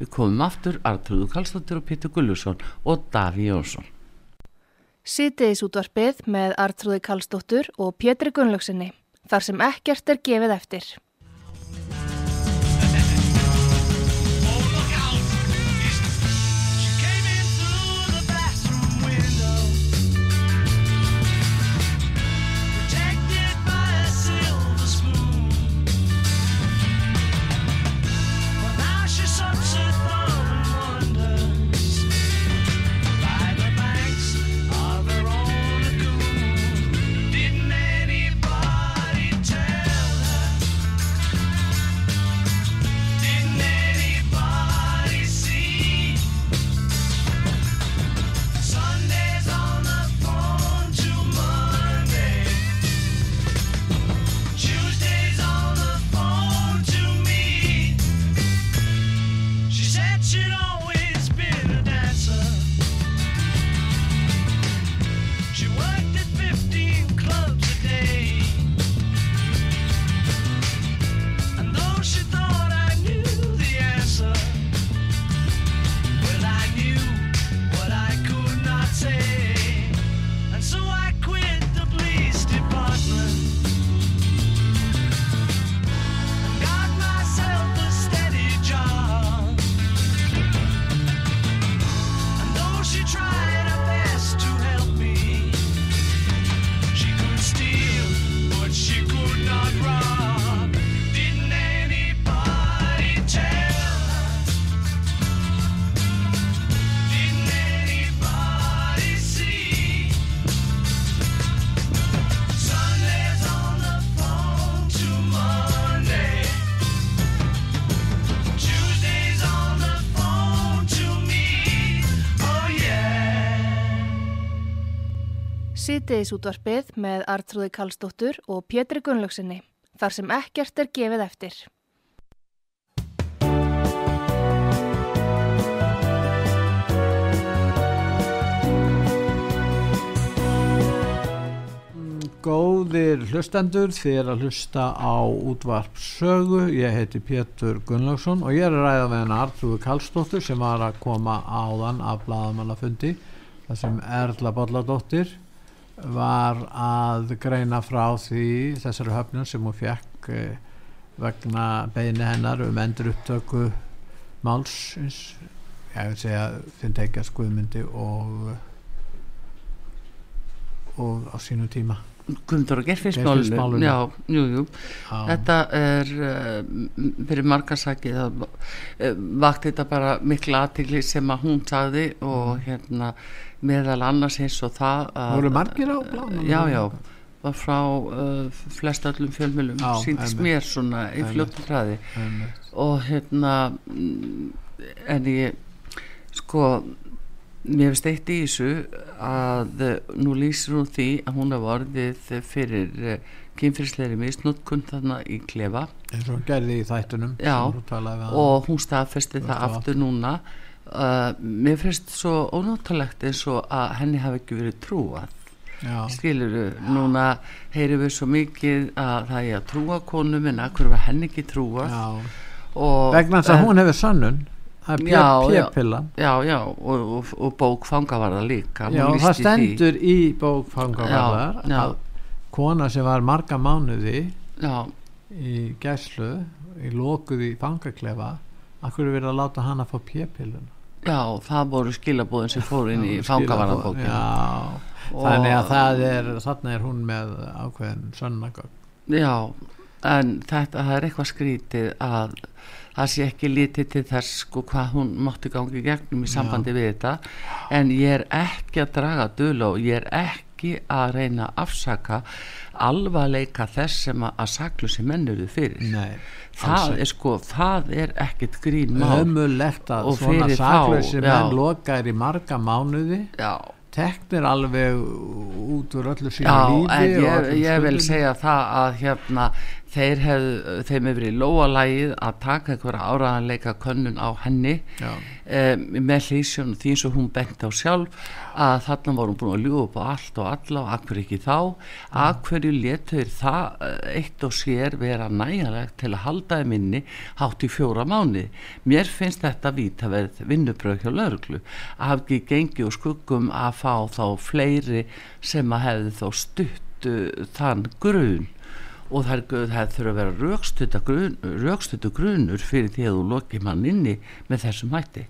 [SPEAKER 2] Við komum aftur Artrúðu Karlsdóttir og Pétur Gullusson og Daví Jónsson.
[SPEAKER 3] Sýtiðis útvarpið með Artrúði Kallstóttur og Pétri Gunnlaugsinni. Þar sem ekkert er gefið eftir. Sýtiðis útvarpið með Artrúði Kallstóttur og Pétri Gunnlaugsinni, þar sem ekkert er gefið eftir.
[SPEAKER 1] Góðir hlustendur, er að hlusta á útvarp sögu, ég heiti Pétur Gunnlaugsson og ég er ræða með hennar Artrúi Kallstóttur sem var að koma áðan af bladamannafundi þar sem Erla Bolladóttir var að greina frá því þessari höfnum sem hún fekk eh, vegna beini hennar um endur upptöku málsins, ég vil segja finn tekja skuðmyndi og og á sínu tíma
[SPEAKER 2] Guðmundur og. Gerfinsmálinu já, jú, jú.
[SPEAKER 1] Já.
[SPEAKER 2] þetta er uh, fyrir margasaki það uh, vakti þetta bara mikla aðtigli sem að hún sagði og hérna meðal annars eins og það að,
[SPEAKER 1] voru margir á blána
[SPEAKER 2] já, já, var frá uh, flest öllum fjölmjölum síndist mér svona í fljóttum hraði og hérna en ég sko mér finnst eitt í þessu að eh, nú lýsir hún því að hún hafa orðið fyrir uh, kynfyrsleiri misnótkun þarna í klefa.
[SPEAKER 1] Eins og gerði í þættunum
[SPEAKER 2] Já,
[SPEAKER 1] hana.
[SPEAKER 2] og hún staðfesti það
[SPEAKER 1] var
[SPEAKER 2] aftur núna uh, mér finnst svo ónáttalegt eins og að henni hafi ekki verið trúað.
[SPEAKER 1] Já,
[SPEAKER 2] skilur núna heyrum við svo mikið að það er að trúa konum en að hverju var henni ekki trúa
[SPEAKER 1] já.
[SPEAKER 2] og,
[SPEAKER 1] vegna þess að
[SPEAKER 2] eh,
[SPEAKER 1] hún hefur sönnun. Það
[SPEAKER 2] Já,
[SPEAKER 1] er
[SPEAKER 2] já.
[SPEAKER 1] p-pilla
[SPEAKER 2] já, já, og, og, og bók fangavarða líka.
[SPEAKER 1] Já, það stendur í bókfangavarðar
[SPEAKER 2] Já, já.
[SPEAKER 1] að kona sem var marga mánuði
[SPEAKER 2] já,
[SPEAKER 1] í gæslu í lokuð í fangaklefa akkur er verið að láta hana fá p-pillun
[SPEAKER 2] já, það voru skilabóðin sem fór inn í fangavarðabókin
[SPEAKER 1] já, þannig að það er þarna er hún með ákveðin sönnagögn.
[SPEAKER 2] Já, en þetta það er eitthvað skrítið að það sé ekki litið til þess sko hvað hún mátti gangi gegnum í sambandi við þetta. En ég er ekki að draga dul og ég er ekki að reyna að afsaka alvarleika þess sem að, að saklusi mennuðu fyrir.
[SPEAKER 1] Nei,
[SPEAKER 2] það er sko, það er ekkit grín mál.
[SPEAKER 1] Ömulegt að svona
[SPEAKER 2] já.
[SPEAKER 1] menn lokaðir í marga mánuði.
[SPEAKER 2] Já,
[SPEAKER 1] teknir alveg út úr öllu sínu
[SPEAKER 2] Já,
[SPEAKER 1] lífi
[SPEAKER 2] en
[SPEAKER 1] og
[SPEAKER 2] ég, ég vil segja það að hérna þeir hef, þeim hefur verið lóalægið að taka einhverja áraðanleika könnun á henni um, með hlýsjón því eins og hún bent á sjálf að þarna voru hún búin að ljúga upp á allt og alla og akkur ekki þá? Akkurju letur það eh, eitt og sér vera nægjanlegt til að halda þeim inni hátt í fjóra mánu mér finnst þetta víta verið vinnubröð hjá lauruglu að hafa ekki gengið og skuggum að fá þá fleiri sem að hefði þá stutt uh, þann grun og það, er, það þurfa að vera grun, rökstutu grunur fyrir því að þú lokið mann inni með þessum hætti.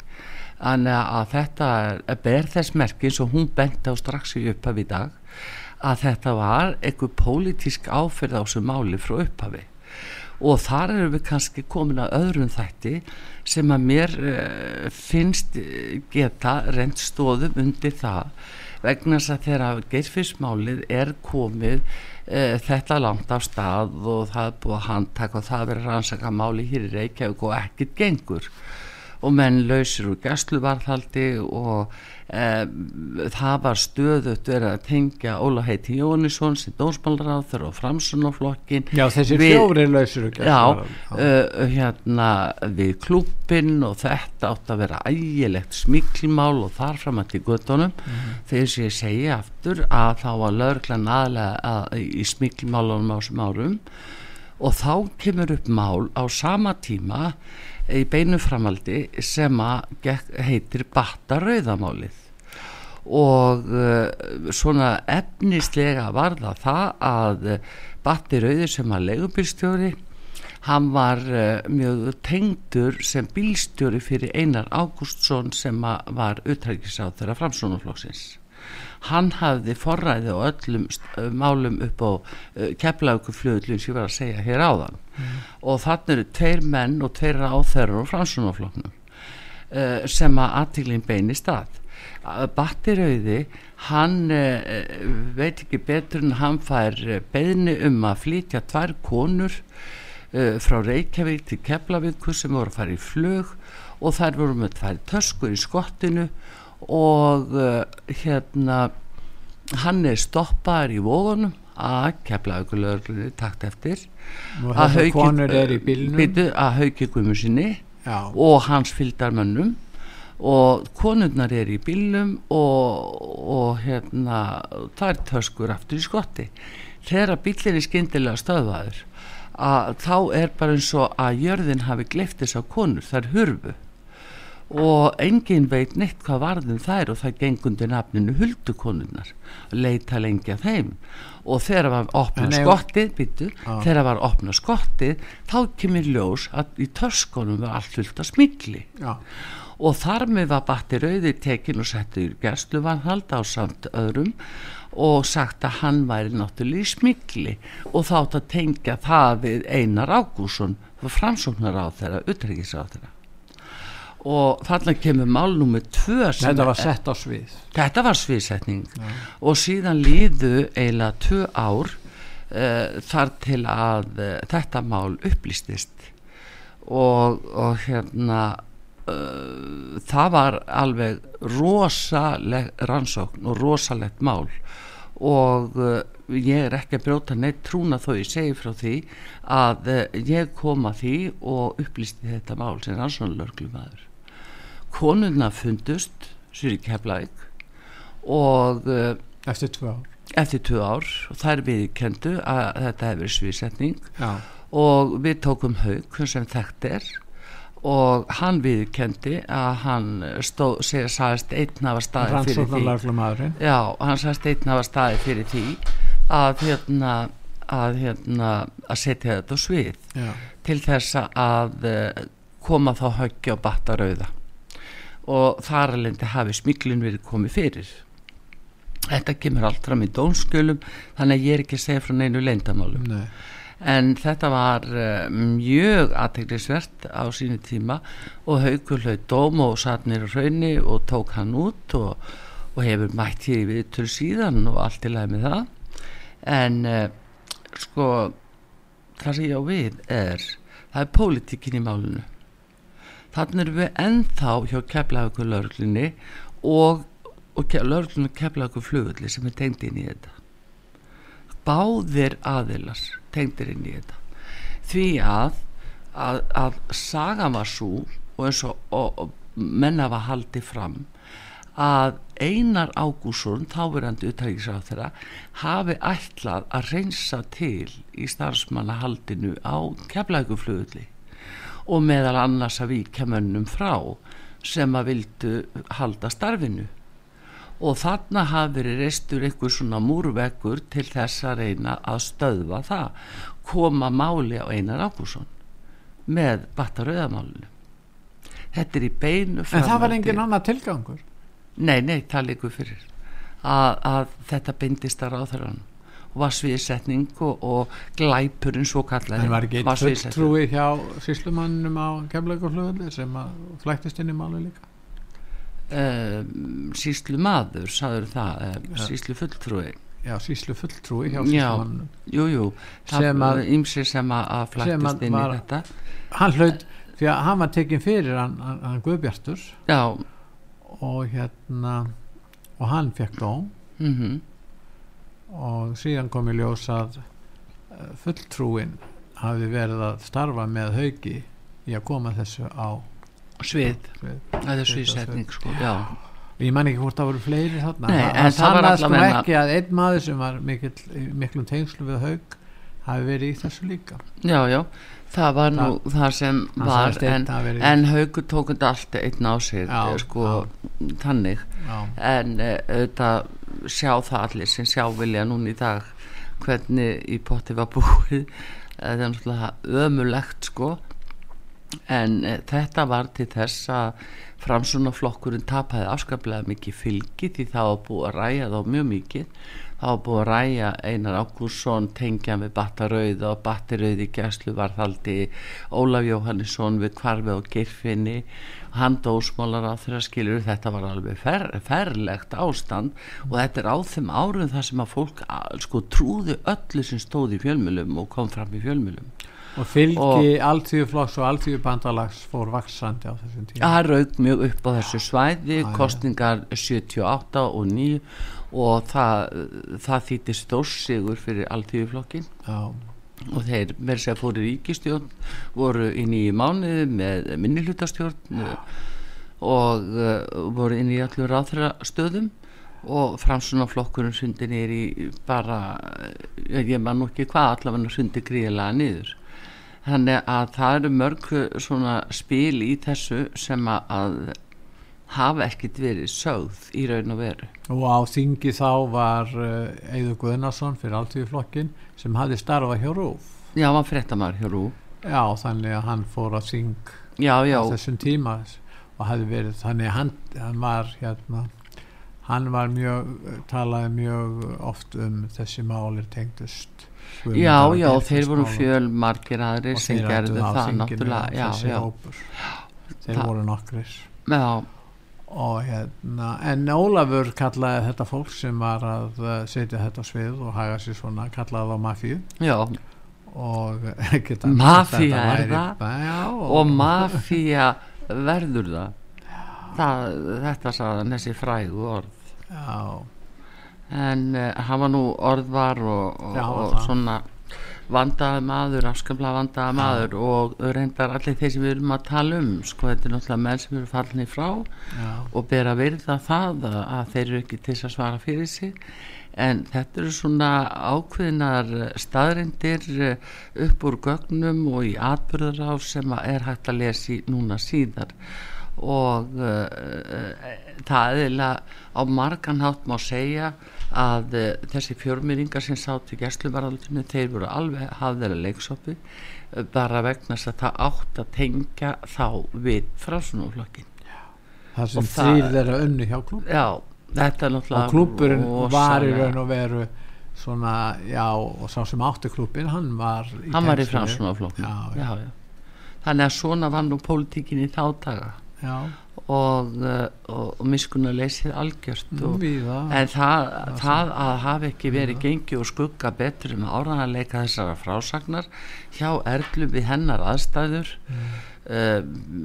[SPEAKER 2] Þannig að þetta er, ber þess merki eins og hún bent á strax í upphafi í dag að þetta var einhver pólitísk áferð á þessu máli frá upphafi. Og þar erum við kannski komin að öðrum þætti sem að mér uh, finnst eh, geta reynd stóðum undir það. Vegna þess að þegar geirfismálið er komið uh, þetta langt af stað og það er búið að handtaka og það verið rannsaka máli hér í Reykjavík og ekkert gengur og menn lausir úr gæsluvarðhaldi og e, það var stöðut verið að tengja Óla heiti Jónisson sem dónsmálaráður og framsunaflokkin
[SPEAKER 1] Já, þessi fjóri lausir og
[SPEAKER 2] já,
[SPEAKER 1] gæsluvarðhald.
[SPEAKER 2] uh, hérna við klubbin og þetta átt að vera ægilegt smiklmál og þar fram að til göttunum þegar sem ég segi aftur að þá var lögreglan aðlega að, í smiklmálunum á þessum árum. Og þá kemur upp mál á sama tíma í beinu framaldi sem heitir Batta Rauðamálið og uh, svona efnislega var það það að Batti Rauður sem var leigubilstjóri hann var uh, mjög tengdur sem bílstjóri fyrir Einar Ágústsson sem var utrækisáð þeirra framsónuflóksins hann hafði forræði á öllum uh, málum upp á uh, keflauguflöðlun sem ég var að segja hér áðan. Og þannig eru tveir menn og tveir ráþærar og framsónufloknum uh, sem að aðtílinn beini stað. Battirauði hann veit ekki betur en hann fær beðni um að flytja tvær konur frá Reykjavík til Keflavíku sem voru að fara í flug og þær voru með tvær töskur í skottinu og uh, hérna hann er stoppaður í vógunum að kepla aukulögrunni takt eftir. Að
[SPEAKER 1] þessar konur er í bílnum.
[SPEAKER 2] býtu, að hauki guðmu sinni
[SPEAKER 1] já,
[SPEAKER 2] og hans fylgdarmönnum. Og konurnar er í bílnum og, og hérna það er töskur aftur í skotti. Þegar bílinn er skyndilega stöðvaður að þá er bara eins og að jörðin hafi gleift þess að konur þær hurfu og engin veit neitt hvað varðum þær og það gengundi nafninu huldukonurnar. Leita lengi að þeim. Og þegar var opna
[SPEAKER 1] En ef-
[SPEAKER 2] skottið býtu,
[SPEAKER 1] Já.
[SPEAKER 2] þegar var opna skottið þá kemur ljós að í töskunum var allt fullt af smikli
[SPEAKER 1] já,
[SPEAKER 2] og þar með var batti rauði tekin og setti í gerstluvanhald á samt öðrum og sagt að hann væri náttúrulega í smikli og þá átt að tengja það við Einar Ágússon framsóknar á þeirra, utryggis á þeirra og þarna kemur mál nummer tvö sem
[SPEAKER 1] þetta var sett á svið.
[SPEAKER 2] Þetta var sviðsetning. Og síðan líðu eiginlega tvö ár uh, þar til að uh, þetta mál upplýstist. Og, og hérna uh, það var alveg rosaleg rannsókn og rosalegt mál. Og ég er ekki að brjóta neitt trúna þó ég segi frá því að ég kom að því og upplýsti þetta mál sem rannsóknlörglumæður konuna fundust sér í keflæk og uh,
[SPEAKER 1] eftir tvö ár.
[SPEAKER 2] eftir tvö ár. Og þær viðkendu að þetta hefur verið sviðsetning
[SPEAKER 1] já,
[SPEAKER 2] og við tókum haug sem þekkt er og hann viðkendi að hann stóð, segja, sagðist einn hafa staði fyrir því. Já, hann sagðist einn hafa staði fyrir því að hérna að hérna að setja þetta svið
[SPEAKER 1] já,
[SPEAKER 2] til þess að uh, koma þá höggja og batta rauða og þar alveg hafi smiklun verið komið fyrir. Þetta kemur allt fram í dónskjölum þannig að ég er ekki að segja frá neinu leyndamálum
[SPEAKER 1] nei,
[SPEAKER 2] en þetta var uh, mjög aðteglisvert á sínu tíma og haugur hlaut dóm og satt nýra raunni og tók hann út og, og hefur mætt hér í viðtölu síðan og allt í lagi með það. En uh, sko það sem ég á við er það er pólitíkin í málinu þannig erum við ennþá hjá keflaðugur lörglunni og, og lörglunni keflaðugur flugulli sem er tengd inn í þetta. Báðir aðilar tengdir inn í þetta. Því að að, að sagan var svo og eins og, og, og menna var haldið fram að Einar Ágússon þáverandi utækisráð þeirra hafi ætlað að reynsa til í starfsmannahaldinu á keflækuflugulli og meðal annars að víkja mönnum frá sem að vildu halda starfinu. Og þarna hafi verið reistur einhver svona múrveggur til þess að reyna að stöðva það koma máli á Einar Ágússon með battarauðamálinu þetta er í beinu
[SPEAKER 1] en það var engin annar tilgangur?
[SPEAKER 2] Nei, nei, það líkur fyrir að, að þetta bindist að ráðherran og var sviðsetning og, og glæpurinn svo kallaði
[SPEAKER 1] var ekki
[SPEAKER 2] var
[SPEAKER 1] einn
[SPEAKER 2] sviðsetning.
[SPEAKER 1] fulltrúi hjá síslumannum á kemlaugaflugulli sem að flæktist inn í máli líka?
[SPEAKER 2] Um, síslu maður, sagður það um, síslu fulltrúi
[SPEAKER 1] já, síslu fulltrúi hjá
[SPEAKER 2] Já.
[SPEAKER 1] síslumannum
[SPEAKER 2] Jú, jú, það
[SPEAKER 1] að-
[SPEAKER 2] var ymsir sem að, að inn
[SPEAKER 1] var-
[SPEAKER 2] í þetta.
[SPEAKER 1] Hann hlaut, því að hann var tekinn fyrir hann, hann, hann Guðbjartur.
[SPEAKER 2] Já,
[SPEAKER 1] og hérna og hann fekk dóm.
[SPEAKER 2] Mhm
[SPEAKER 1] og síðan kom í ljós að eh, fulltrúin hafi verið að starfa með haugi í að koma þessu á
[SPEAKER 2] svið, það er
[SPEAKER 1] Svið,
[SPEAKER 2] sviðsetning
[SPEAKER 1] svið.
[SPEAKER 2] sko, já.
[SPEAKER 1] Ég man ekki hvort það voru fleiri þarna.
[SPEAKER 2] Nei,
[SPEAKER 1] Það-
[SPEAKER 2] var allavega-
[SPEAKER 1] ekki að einn maður sem var mikill, í miklum tengslu við haug hafi verið í þessu líka.
[SPEAKER 2] Já, já, það var nú það sem
[SPEAKER 1] Hann
[SPEAKER 2] var en, en haugur tókund allt einn á sig
[SPEAKER 1] Já,
[SPEAKER 2] eh, sko, þannig.
[SPEAKER 1] Já,
[SPEAKER 2] en uh, auðvitað sjá það allir sem sjá vilja núna í dag hvernig í potti var búið. Eh, það er náttúrulega ömulegt sko. En uh, þetta var til þess að framsunaflokkurinn tapaði afskaplega mikið fylgi því það var búið að ræja þá mjög mikið. Það var búið að ræja Einar Ágúrsson tengja með Battarauð og Battarauð í gæslu varðhaldi Ólaf Jóhannesson við kvarfi og gerfinni hann dósmálar á þeirra skilur þetta var alveg fer, ferlegt ástand og þetta er á þeim árum þar sem að fólk sko trúði öllu sem stóð í fjölmjölum og kom fram í fjölmjölum
[SPEAKER 1] og fylgi alltíðuflokks og alltíðubandalags fór vaksandi á þessum tíma.
[SPEAKER 2] Það raug mjög upp á þessu svæði
[SPEAKER 1] já.
[SPEAKER 2] kostningar 78 og 9 og það, það þýtti stórsigur fyrir alltíðuflokkin
[SPEAKER 1] já,
[SPEAKER 2] og þeir með þess að fóru í ríkistjórn voru í nýju mánuði með minnihlutastjórn og uh, voru inn í allur ráðra stöðum og framsuna flokkurinn sundi niður í bara eh, ég man nú ekki hvað allavega sundi gríðilega niður þannig að það eru mörg svona spil í þessu sem að, hafa ekkit verið sögð í raun og veru.
[SPEAKER 1] Og á þingi þá var uh, Eidur Guðnason fyrir alltíðuflokkin sem hafði starfað hjá Rúf
[SPEAKER 2] já, hann fréttamar hjá Rú
[SPEAKER 1] já, þannig að hann fór að þing
[SPEAKER 2] já, já,
[SPEAKER 1] þessum tíma og hafði verið, þannig að hann, hann var hérna hann var mjög, talaði mjög oft um þessi málir tengdust
[SPEAKER 2] já,
[SPEAKER 1] og
[SPEAKER 2] já, þeir voru
[SPEAKER 1] Geirfinnsmáli.
[SPEAKER 2] fjölmargir aðrir
[SPEAKER 1] og
[SPEAKER 2] sem gerðu það náttúrulega já, já,
[SPEAKER 1] hópur. Þeir
[SPEAKER 2] Það-
[SPEAKER 1] voru nokkrir.
[SPEAKER 2] Já,
[SPEAKER 1] og hérna en Ólafur kallaði þetta fólk sem var að uh, setja þetta á svið og haga sér svona, kallaði það mafíu.
[SPEAKER 2] Já.
[SPEAKER 1] Og Þetta
[SPEAKER 2] er það?
[SPEAKER 1] já,
[SPEAKER 2] og mafía verður það. það þetta sagði þessi frægu orð.
[SPEAKER 1] Já,
[SPEAKER 2] en hann var nú orðvar og, og,
[SPEAKER 1] Já,
[SPEAKER 2] og svona vandaði maður, afskamlega vandaði maður og reyndar allir þeir sem við erum að tala um sko, þetta er náttúrulega menn sem eru fallinni frá
[SPEAKER 1] já,
[SPEAKER 2] og ber að virða það að, að þeir eru ekki til að svara fyrir sig. En þetta eru svona ákveðinar staðrindir upp úr gögnum og í atbyrðar á sem að er hægt að lesa í núna síðar. Og uh, uh, það er eiginlega á margan hátt má segja að uh, þessi fjörmýringar sem sátt í gæsluvaraldinu þeir voru alveg hafðir að leiksoppi uh, bara vegna þess að það átt að tengja þá við frásunumflokkin
[SPEAKER 1] það sem þrýr þeirra unnu hjá klúb
[SPEAKER 2] Já, þetta er náttúrulega
[SPEAKER 1] og klúburinn var í raun og veru svona, já, og sá sem átti klúbin hann var í
[SPEAKER 2] í
[SPEAKER 1] já.
[SPEAKER 2] Þannig að svona var nú pólitíkin í þá daga.
[SPEAKER 1] já,
[SPEAKER 2] og, uh, og, og miskunnuleysið algjört og, en það, það að hafa ekki verið gengi og skugga betur um áranarleika þessara frásagnar hjá Erlu við hennar aðstæður uh,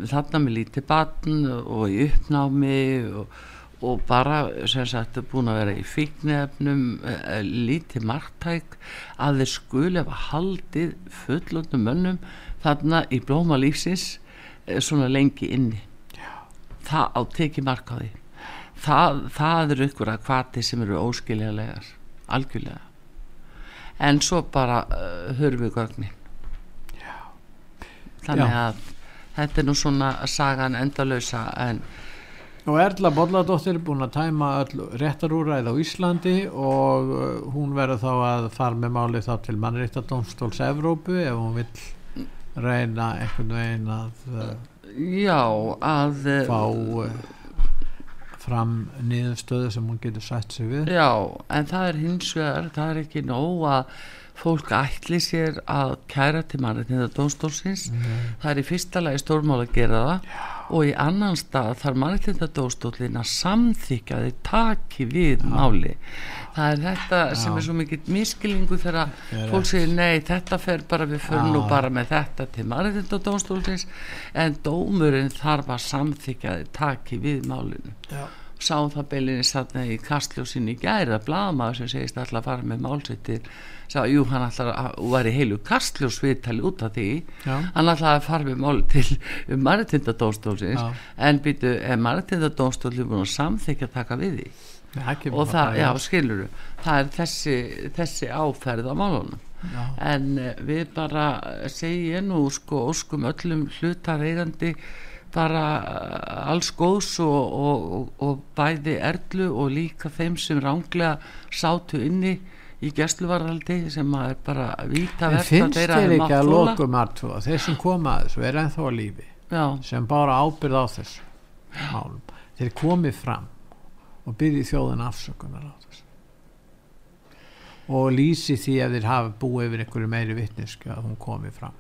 [SPEAKER 2] þarna með lítið batn og í uppnámi og, og bara sem sagt búin að vera í fíknefnum uh, lítið marktæk að þeir skuli hafa haldið fullundum mönnum þarna í blóma lífsins svona lengi inni það á tekið mark á því. Það, það eru ykkur að kvati sem eru óskiljanlegar algjörlega. En svo bara uh, hörum við gögnin. Þannig
[SPEAKER 1] Já.
[SPEAKER 2] að þetta er nú svona sagan endalösa en
[SPEAKER 1] og Erla Bolladóttir er búin að tæma réttarúræð á Íslandi og uh, hún verður þá að fara með máli þá til mannréttadómstóls Evrópu ef hún vill reyna einhvern veginn að uh,
[SPEAKER 2] já að uh,
[SPEAKER 1] fá uh, fram niðurstöðu sem hún getur sætt sig við.
[SPEAKER 2] Já en það er hins vegar það er ekki nóg að fólk ætli sér að kæra til mannréttinda dómstólsins. Það er í fyrsta lagi stórmál að gera það og í annan stað þarf mannréttinda dómstólin að samþykja þeir taki við máli. Það er þetta sem
[SPEAKER 1] Já.
[SPEAKER 2] er svo mikill miskilningu þegar fólk segir nei þetta fer bara við förum nú
[SPEAKER 1] Já.
[SPEAKER 2] bara með þetta til mannréttinda dómstólins en dómurinn þarf að samþykja þeir taki við málinu
[SPEAKER 1] Já.
[SPEAKER 2] sáum það beilinni satna í kastljósinni í gæri að blaðamaður sem segist alltaf að fara með málsveitir sá, jú, hann alltaf var í heilu kastljósviðtali út af því
[SPEAKER 1] Já.
[SPEAKER 2] hann alltaf að fara með mál til um maritindadómstólsins
[SPEAKER 1] Já.
[SPEAKER 2] en býtu, er maritindadómstóli búin að samþykja taka við því
[SPEAKER 1] Nei,
[SPEAKER 2] og það, já,
[SPEAKER 1] í-
[SPEAKER 2] skilur það er þessi, þessi áferð á málunum
[SPEAKER 1] Já.
[SPEAKER 2] en eh, við bara ég nú sko óskum öllum hlutar eigandi bara eh, alls góðs og, og, og, bæði erlu og líka þeim sem ránglega sátu inni í gæsluvaraldi sem að er bara víta
[SPEAKER 1] En
[SPEAKER 2] verk
[SPEAKER 1] finnst
[SPEAKER 2] þeir hafi
[SPEAKER 1] þér
[SPEAKER 2] mátt
[SPEAKER 1] ekki að lokum aðtúa þeir sem koma að þessu er ennþá að lífi
[SPEAKER 2] já,
[SPEAKER 1] sem bara ábyrð á þessu málum þeir komið fram og byrði þjóðin afsökunar á þessu. Og lýsi því ef þeir hafa búið yfir einhverju meiri vittnesku að hún komið fram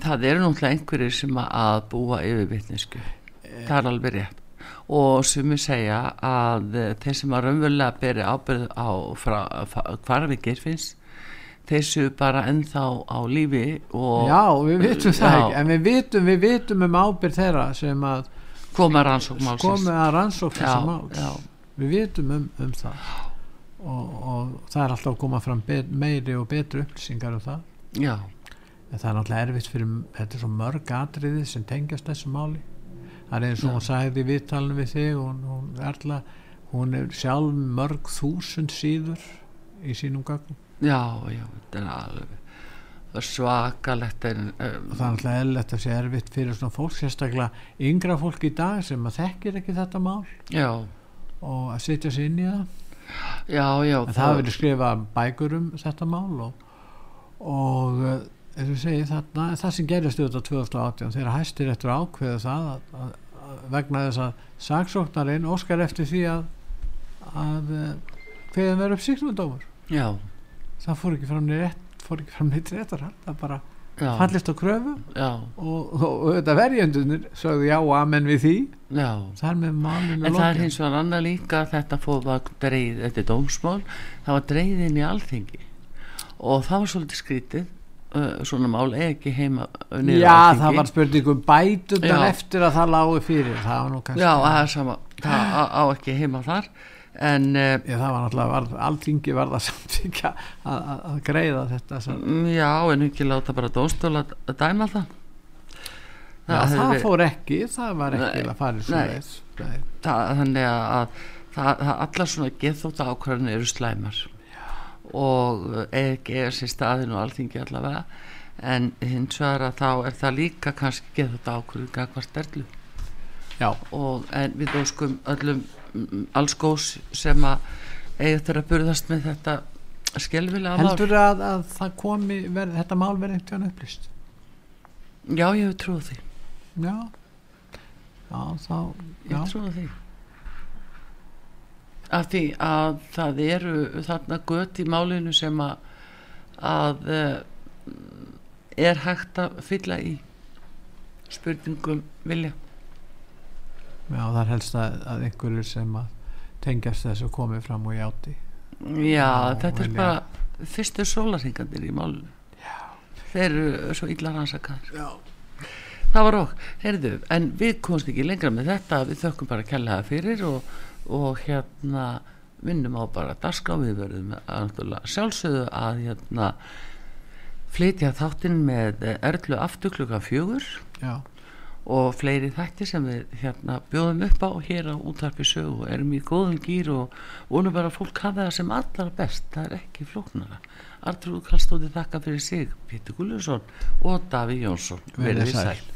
[SPEAKER 2] það eru náttúrulega einhverjir sem að búa yfir vitnesku það er alveg rétt. Og sumi segja að eh, þeir sem að raunverulega beri ábyrð á hvarfi gerfins þeir séu bara ennþá á lífi og
[SPEAKER 1] já, við vitum það
[SPEAKER 2] Já.
[SPEAKER 1] ekki en við vitum, við vitum um ábyrð þeirra sem að
[SPEAKER 2] koma
[SPEAKER 1] að rannsók mál
[SPEAKER 2] já,
[SPEAKER 1] við vitum um, um það. Og, og það er alltaf að koma fram meiri og betri upplýsingar um það.
[SPEAKER 2] Já,
[SPEAKER 1] en það er náttúrulega erfitt fyrir þetta er svo mörg atriði sem tengjast þessu máli. Það er eins og hún sagði viðtalinu við þig hún, hún, Erla, hún er sjálf mörg þúsund síður í sínum gögnum.
[SPEAKER 2] Já, já þetta er alveg það er svakalegt en,
[SPEAKER 1] og það er
[SPEAKER 2] um,
[SPEAKER 1] náttúrulega eðlilegt að sé erfitt fyrir svona fólk sérstaklega yngra fólk í dag sem að þekkir ekki þetta mál.
[SPEAKER 2] Já,
[SPEAKER 1] og að setja sig inn í það.
[SPEAKER 2] Já, já
[SPEAKER 1] en það hafa verið skrifað bækur um þetta mál og, og eh, eins og ég segi þarna það sem gerist auðvitað 2018 þegar hæstir eftir ákveðu það að, að, að vegna þess að saksóknarinn óskar eftir því að að hverðin verður upp síknumdómur
[SPEAKER 2] já,
[SPEAKER 1] það fór ekki fram neitt fór ekki fram neitt réttar það bara
[SPEAKER 2] já,
[SPEAKER 1] fallist á kröfu.
[SPEAKER 2] Já,
[SPEAKER 1] og, og, og þetta verjendunir sögðu já og amen við því.
[SPEAKER 2] Já.
[SPEAKER 1] Þar með málinu
[SPEAKER 2] En það er hins vegar annað líka að þetta fóð var dreigð, þetta er dómsmál, það var dreigð inn í alþingi. Og það var svolítið skrítið, uh, svona mál ekki heima á
[SPEAKER 1] Já, það var spurningum bætunar
[SPEAKER 2] Já.
[SPEAKER 1] eftir að það lágu fyrir það var nú kannski
[SPEAKER 2] Já, það. er sama, það á, á ekki heima þar, en uh,
[SPEAKER 1] Já, það var náttúrulega, var, alþingi var það samtíkja að, að, að greiða þetta sem,
[SPEAKER 2] mm, já, en ekki láta bara dómstóla að dæma það.
[SPEAKER 1] það, það,
[SPEAKER 2] hefði verið-
[SPEAKER 1] fór ekki, það var ekki
[SPEAKER 2] Nei,
[SPEAKER 1] að fara svo
[SPEAKER 2] það, þannig að það, það allar svona geðþótt ákvarðin eru slæmar og ekki er sér staðin og alþingi allavega. En hins vegar að þá er það líka kannski geðþótt ákvarðin gagvart erlu.
[SPEAKER 1] Já,
[SPEAKER 2] og en við óskum öllum alls góðs sem að eiga þeirra að burðast með þetta skelvilega mál.
[SPEAKER 1] Heldur að, að það komi, ver, þetta mál verði veginn upplýst?
[SPEAKER 2] Já ég hef trúið því.
[SPEAKER 1] Já, já, þá,
[SPEAKER 2] ég
[SPEAKER 1] já,
[SPEAKER 2] hef trúið því af því að það eru þarna gött í málinu sem að, að eh, er hægt að fylla í spurningum vilja.
[SPEAKER 1] Já, það er helst að, að einhverju sem að tengjast þessu komið fram og játi.
[SPEAKER 2] Já,
[SPEAKER 1] Já,
[SPEAKER 2] þetta er
[SPEAKER 1] vilja.
[SPEAKER 2] bara fyrstu sólarhingandir í málinu. Já. þeir eru svo illa rannsakaðir.
[SPEAKER 1] Já,
[SPEAKER 2] það var okk, heyrðu, en við komumst ekki lengra með þetta, við þökkum bara kærlega fyrir og, og hérna vinnum á bara dagskrá við verðum sjálfsögðu að hérna flytja þáttinn með Erlu aftur klukkan fjögur.
[SPEAKER 1] Já,
[SPEAKER 2] og fleiri þætti sem við hérna bjóðum upp á hér á útarpi sögu. Og erum í góðum gýr og vonum bara að fólk hafa það sem allar best. Það er ekki flóknara. Artrúð Kallstóði þakka fyrir sig Pétur Gulluðsson og Daví Jónsson.
[SPEAKER 1] Verið
[SPEAKER 2] sæl